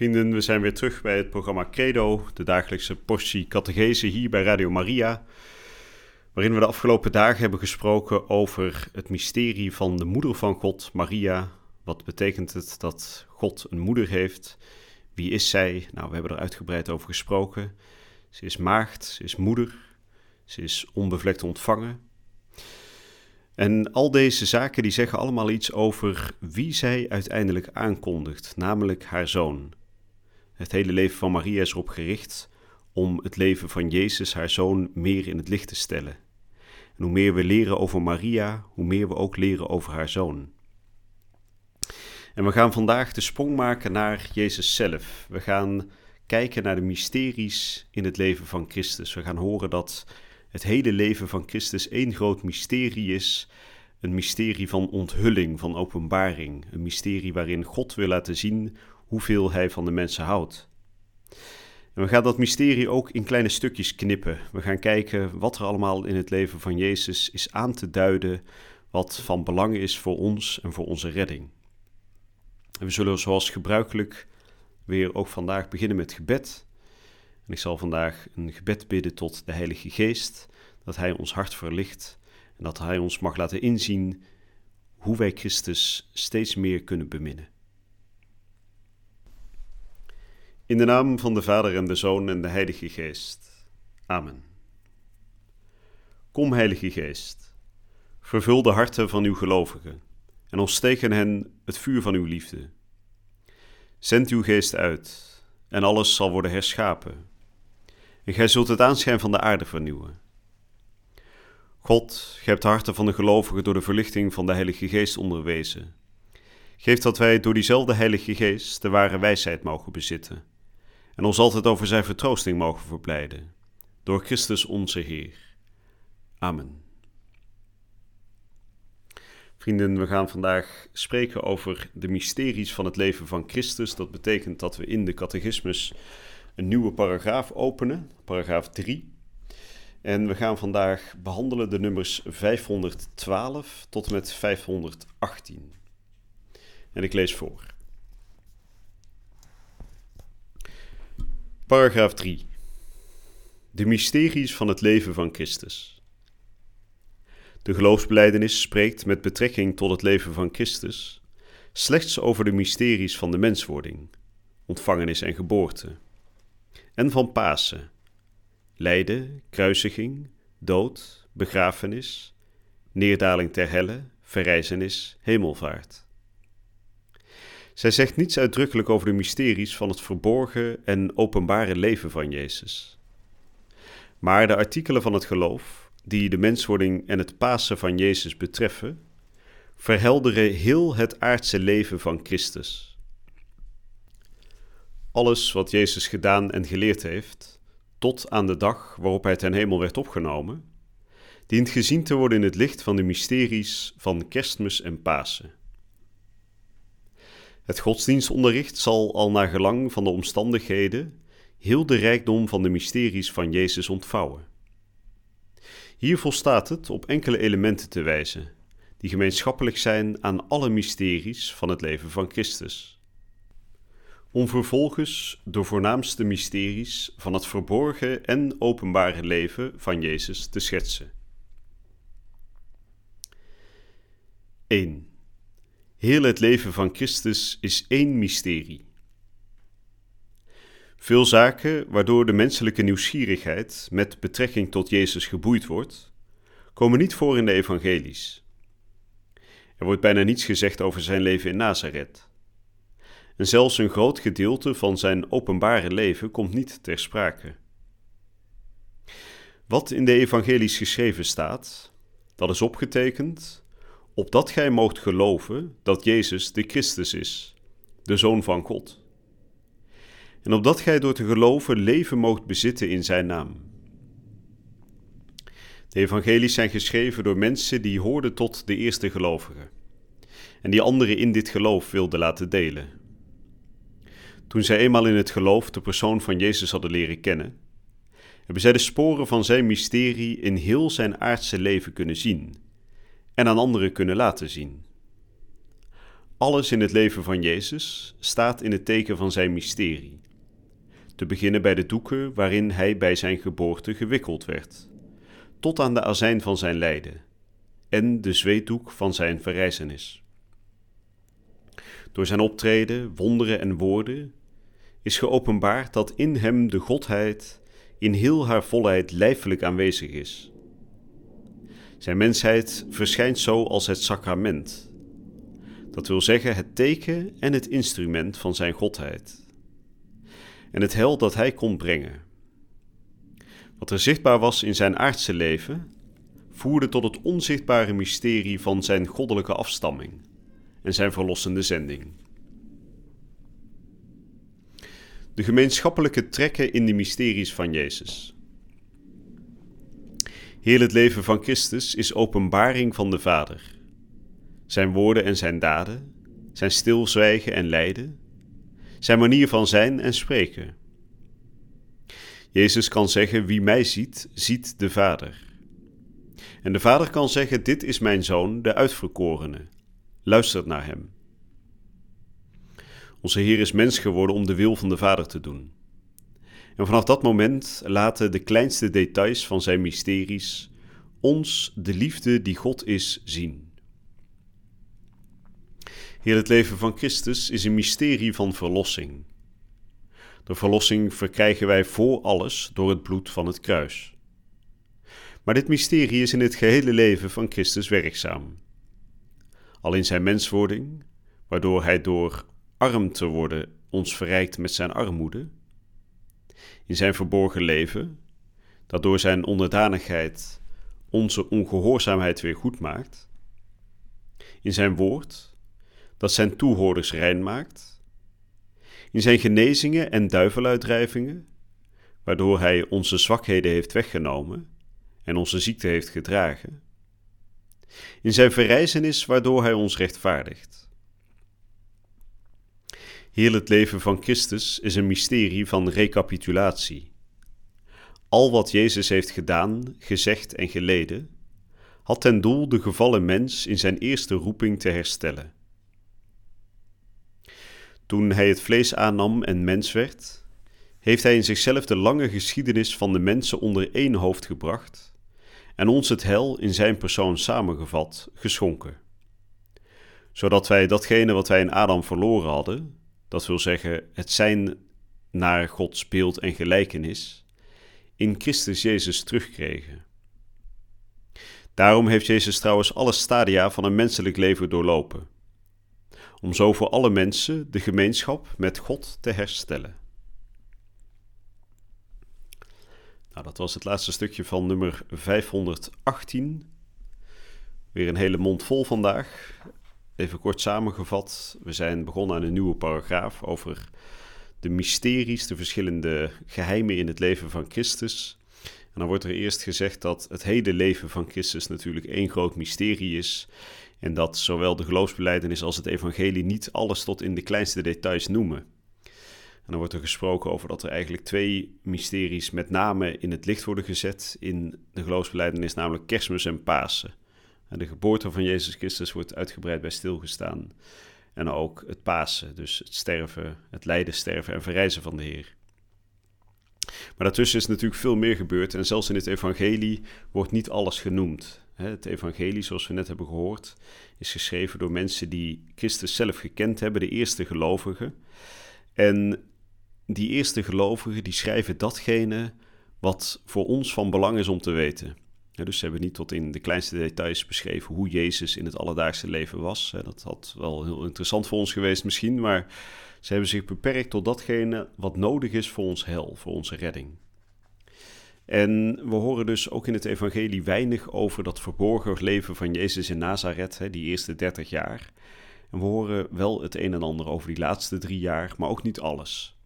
Vrienden, we zijn weer terug bij het programma Credo, de dagelijkse portie catechese hier bij Radio Maria, waarin we de afgelopen dagen hebben gesproken over het mysterie van de moeder van God, Maria. Wat betekent het dat God een moeder heeft? Wie is zij? Nou, we hebben er uitgebreid over gesproken. Ze is maagd, ze is moeder, ze is onbevlekt ontvangen. En al deze zaken die zeggen allemaal iets over wie zij uiteindelijk aankondigt, namelijk haar zoon. Het hele leven van Maria is erop gericht om het leven van Jezus, haar zoon, meer in het licht te stellen. En hoe meer we leren over Maria, hoe meer we ook leren over haar zoon. En we gaan vandaag de sprong maken naar Jezus zelf. We gaan kijken naar de mysteries in het leven van Christus. We gaan horen dat het hele leven van Christus één groot mysterie is. Een mysterie van onthulling, van openbaring. Een mysterie waarin God wil laten zien hoeveel hij van de mensen houdt. En we gaan dat mysterie ook in kleine stukjes knippen. We gaan kijken wat er allemaal in het leven van Jezus is aan te duiden, wat van belang is voor ons en voor onze redding. En we zullen zoals gebruikelijk weer ook vandaag beginnen met gebed. En ik zal vandaag een gebed bidden tot de Heilige Geest, dat Hij ons hart verlicht en dat Hij ons mag laten inzien hoe wij Christus steeds meer kunnen beminnen. In de naam van de Vader en de Zoon en de Heilige Geest. Amen. Kom, Heilige Geest, vervul de harten van uw gelovigen en ontsteek in hen het vuur van uw liefde. Zend uw geest uit en alles zal worden herschapen. En gij zult het aanschijn van de aarde vernieuwen. God, gij hebt de harten van de gelovigen door de verlichting van de Heilige Geest onderwezen. Geef dat wij door diezelfde Heilige Geest de ware wijsheid mogen bezitten en ons altijd over zijn vertroosting mogen verblijden. Door Christus onze Heer. Amen. Vrienden, we gaan vandaag spreken over de mysteries van het leven van Christus. Dat betekent dat we in de catechismus een nieuwe paragraaf openen, paragraaf 3. En we gaan vandaag behandelen de nummers 512 tot en met 518. En ik lees voor. Paragraaf 3. De mysteries van het leven van Christus. De geloofsbeleidenis spreekt met betrekking tot het leven van Christus slechts over de mysteries van de menswording, ontvangenis en geboorte, en van Pasen, lijden, kruisiging, dood, begrafenis, neerdaling ter helle, verrijzenis, hemelvaart. Zij zegt niets uitdrukkelijk over de mysteries van het verborgen en openbare leven van Jezus. Maar de artikelen van het geloof, die de menswording en het Pasen van Jezus betreffen, verhelderen heel het aardse leven van Christus. Alles wat Jezus gedaan en geleerd heeft, tot aan de dag waarop hij ten hemel werd opgenomen, dient gezien te worden in het licht van de mysteries van Kerstmis en Pasen. Het godsdienstonderricht zal al naar gelang van de omstandigheden heel de rijkdom van de mysteries van Jezus ontvouwen. Hier volstaat het op enkele elementen te wijzen, die gemeenschappelijk zijn aan alle mysteries van het leven van Christus. Om vervolgens de voornaamste mysteries van het verborgen en openbare leven van Jezus te schetsen. 1. Heel het leven van Christus is één mysterie. Veel zaken waardoor de menselijke nieuwsgierigheid met betrekking tot Jezus geboeid wordt, komen niet voor in de evangelies. Er wordt bijna niets gezegd over zijn leven in Nazareth. En zelfs een groot gedeelte van zijn openbare leven komt niet ter sprake. Wat in de evangelies geschreven staat, dat is opgetekend opdat gij moogt geloven dat Jezus de Christus is, de Zoon van God. en opdat gij door te geloven leven moogt bezitten in zijn naam. De evangelies zijn geschreven door mensen die hoorden tot de eerste gelovigen en die anderen in dit geloof wilden laten delen. Toen zij eenmaal in het geloof de persoon van Jezus hadden leren kennen, hebben zij de sporen van zijn mysterie in heel zijn aardse leven kunnen zien en aan anderen kunnen laten zien. Alles in het leven van Jezus staat in het teken van zijn mysterie. Te beginnen bij de doeken waarin hij bij zijn geboorte gewikkeld werd, tot aan de azijn van zijn lijden en de zweetdoek van zijn verrijzenis. Door zijn optreden, wonderen en woorden is geopenbaard dat in hem de Godheid in heel haar volheid lijfelijk aanwezig is. Zijn mensheid verschijnt zo als het sacrament. Dat wil zeggen het teken en het instrument van zijn Godheid. En het hel dat hij kon brengen. Wat er zichtbaar was in zijn aardse leven, voerde tot het onzichtbare mysterie van zijn goddelijke afstamming en zijn verlossende zending. De gemeenschappelijke trekken in de mysteries van Jezus. Heel het leven van Christus is openbaring van de Vader. Zijn woorden en zijn daden, zijn stilzwijgen en lijden, zijn manier van zijn en spreken. Jezus kan zeggen: Wie mij ziet, ziet de Vader. En de Vader kan zeggen: Dit is mijn zoon, de uitverkorene. Luistert naar hem. Onze Heer is mens geworden om de wil van de Vader te doen. En vanaf dat moment laten de kleinste details van zijn mysteries ons de liefde die God is zien. Heel het leven van Christus is een mysterie van verlossing. De verlossing verkrijgen wij voor alles door het bloed van het kruis. Maar dit mysterie is in het gehele leven van Christus werkzaam. Al in zijn menswording, waardoor hij door arm te worden ons verrijkt met zijn armoede, in zijn verborgen leven, dat door zijn onderdanigheid onze ongehoorzaamheid weer goed maakt, in zijn woord, dat zijn toehoorders rein maakt, in zijn genezingen en duiveluitdrijvingen, waardoor hij onze zwakheden heeft weggenomen en onze ziekte heeft gedragen, in zijn verrijzenis waardoor hij ons rechtvaardigt. Heel het leven van Christus is een mysterie van recapitulatie. Al wat Jezus heeft gedaan, gezegd en geleden, had ten doel de gevallen mens in zijn eerste roeping te herstellen. Toen hij het vlees aannam en mens werd, heeft hij in zichzelf de lange geschiedenis van de mensen onder één hoofd gebracht en ons het hel in zijn persoon samengevat geschonken. Zodat wij datgene wat wij in Adam verloren hadden, dat wil zeggen het zijn naar Gods beeld en gelijkenis, in Christus Jezus terugkregen. Daarom heeft Jezus trouwens alle stadia van een menselijk leven doorlopen, om zo voor alle mensen de gemeenschap met God te herstellen. Nou, dat was het laatste stukje van nummer 518. Weer een hele mond vol vandaag. Even kort samengevat, we zijn begonnen aan een nieuwe paragraaf over de mysteries, de verschillende geheimen in het leven van Christus. En dan wordt er eerst gezegd dat het hele leven van Christus natuurlijk één groot mysterie is. En dat zowel de geloofsbeleidenis als het evangelie niet alles tot in de kleinste details noemen. En dan wordt er gesproken over dat er eigenlijk twee mysteries met name in het licht worden gezet in de geloofsbeleidenis, namelijk kerstmis en Pasen. De geboorte van Jezus Christus wordt uitgebreid bij stilgestaan. En ook het Pasen, dus het sterven, het lijden, sterven en verrijzen van de Heer. Maar daartussen is natuurlijk veel meer gebeurd en zelfs in het evangelie wordt niet alles genoemd. Het evangelie, zoals we net hebben gehoord, is geschreven door mensen die Christus zelf gekend hebben, de eerste gelovigen. En die eerste gelovigen die schrijven datgene wat voor ons van belang is om te weten dus ze hebben niet tot in de kleinste details beschreven hoe Jezus in het alledaagse leven was. Dat had wel heel interessant voor ons geweest misschien, maar ze hebben zich beperkt tot datgene wat nodig is voor ons hel, voor onze redding. En we horen dus ook in het evangelie weinig over dat verborgen leven van Jezus in Nazareth, die eerste 30 jaar. En we horen wel het een en ander over die laatste drie jaar, maar ook niet alles.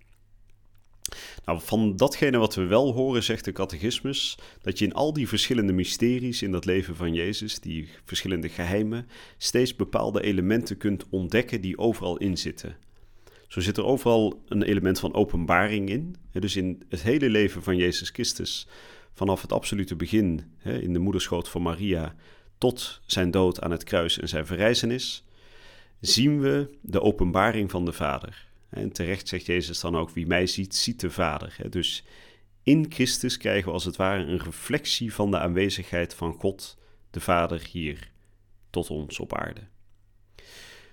Nou, van datgene wat we wel horen, zegt de catechismus, dat je in al die verschillende mysteries in dat leven van Jezus, die verschillende geheimen, steeds bepaalde elementen kunt ontdekken die overal in zitten. Zo zit er overal een element van openbaring in. Dus in het hele leven van Jezus Christus, vanaf het absolute begin in de moederschoot van Maria tot zijn dood aan het kruis en zijn verrijzenis, zien we de openbaring van de Vader. En terecht zegt Jezus dan ook: Wie mij ziet, ziet de Vader. Dus in Christus krijgen we als het ware een reflectie van de aanwezigheid van God, de Vader, hier tot ons op aarde.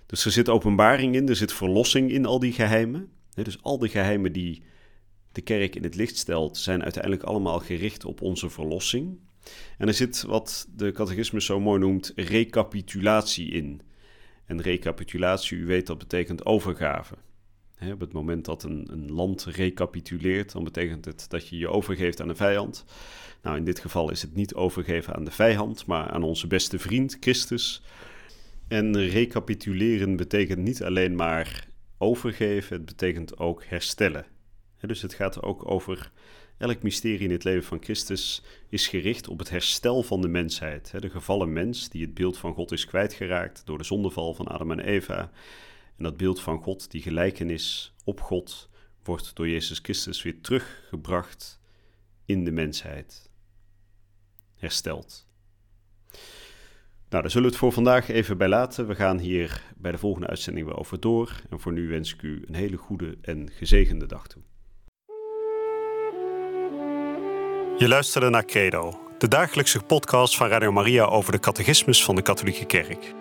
Dus er zit openbaring in, er zit verlossing in al die geheimen. Dus al die geheimen die de kerk in het licht stelt, zijn uiteindelijk allemaal gericht op onze verlossing. En er zit wat de catechismus zo mooi noemt recapitulatie in. En recapitulatie, u weet, dat betekent overgave. Op het moment dat een, een, land recapituleert, dan betekent het dat je je overgeeft aan een vijand. Nou, in dit geval is het niet overgeven aan de vijand, maar aan onze beste vriend, Christus. En recapituleren betekent niet alleen maar overgeven, het betekent ook herstellen. dus het gaat ook over elk mysterie in het leven van Christus is gericht op het herstel van de mensheid. De gevallen mens die het beeld van God is kwijtgeraakt door de zondeval van Adam en Eva. En dat beeld van God, die gelijkenis op God, wordt door Jezus Christus weer teruggebracht in de mensheid. Hersteld. Nou, daar zullen we het voor vandaag even bij laten. We gaan hier bij de volgende uitzending weer over door. En voor nu wens ik u een hele goede en gezegende dag toe. Je luisterde naar Credo, de dagelijkse podcast van Radio Maria over de catechismus van de Katholieke Kerk.